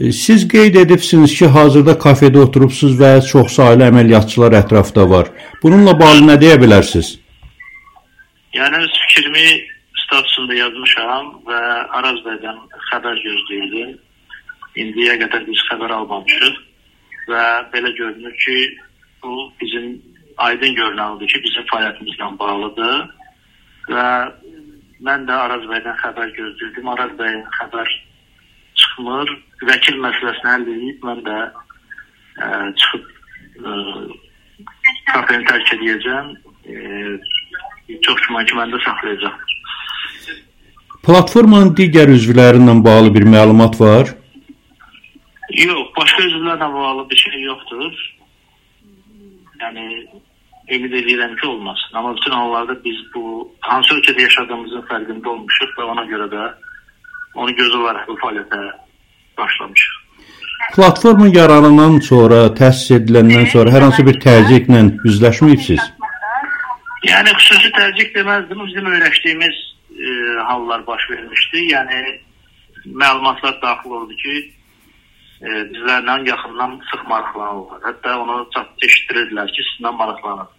E, siz qeyd edibsiniz ki, hazırda kafedə oturubsuz və çoxsaylı əməliyyatçılar ətrafda var. Bununla bağlı nə deyə bilərsiniz? Yəni öz fikrimi statusunda yazmışam və Araz bəydən xəbər gözləyirdim. İndiyə qədər biz xəbər almamışıq və belə görünür ki, bu bizim aydın görünəlidir ki, bizim fəaliyyətimizlə bağlıdır və mən də Araz bəydən xəbər gözləyirdim. Araz bəyin xəbər çıxmır. Vəkil məsələsini həll edib mən də ə, çıxıb ə, kafeni tərk edəcəm. Çox güman ki, mən də saxlayacağam. Platformanın digər üzvləri ilə bağlı bir məlumat var? Yox, başqa üzvlərlə bağlı bir şey yoxdur. Yəni ümid edirəm ki, olmaz. Amma bütün hallarda biz bu hansı ölkədə yaşadığımızın fərqində olmuşuq və ona görə də onu göz olaraq bu fəaliyyətə başlamışıq. Platforma yaranandan sonra, təsis ediləndən sonra hər hansı bir təzyiqlə üzləşməyibsiniz? Yəni xüsusi təzyiq deməzdim. Bizim öyrəşdiyimiz e, hallar baş vermişdi. Yəni məlumatlar daxil oldu ki, e, bizlərlə yaxından sıx maraqlanırlar. Hətta onu eşitdirdilər ki, sizlə maraqlanır.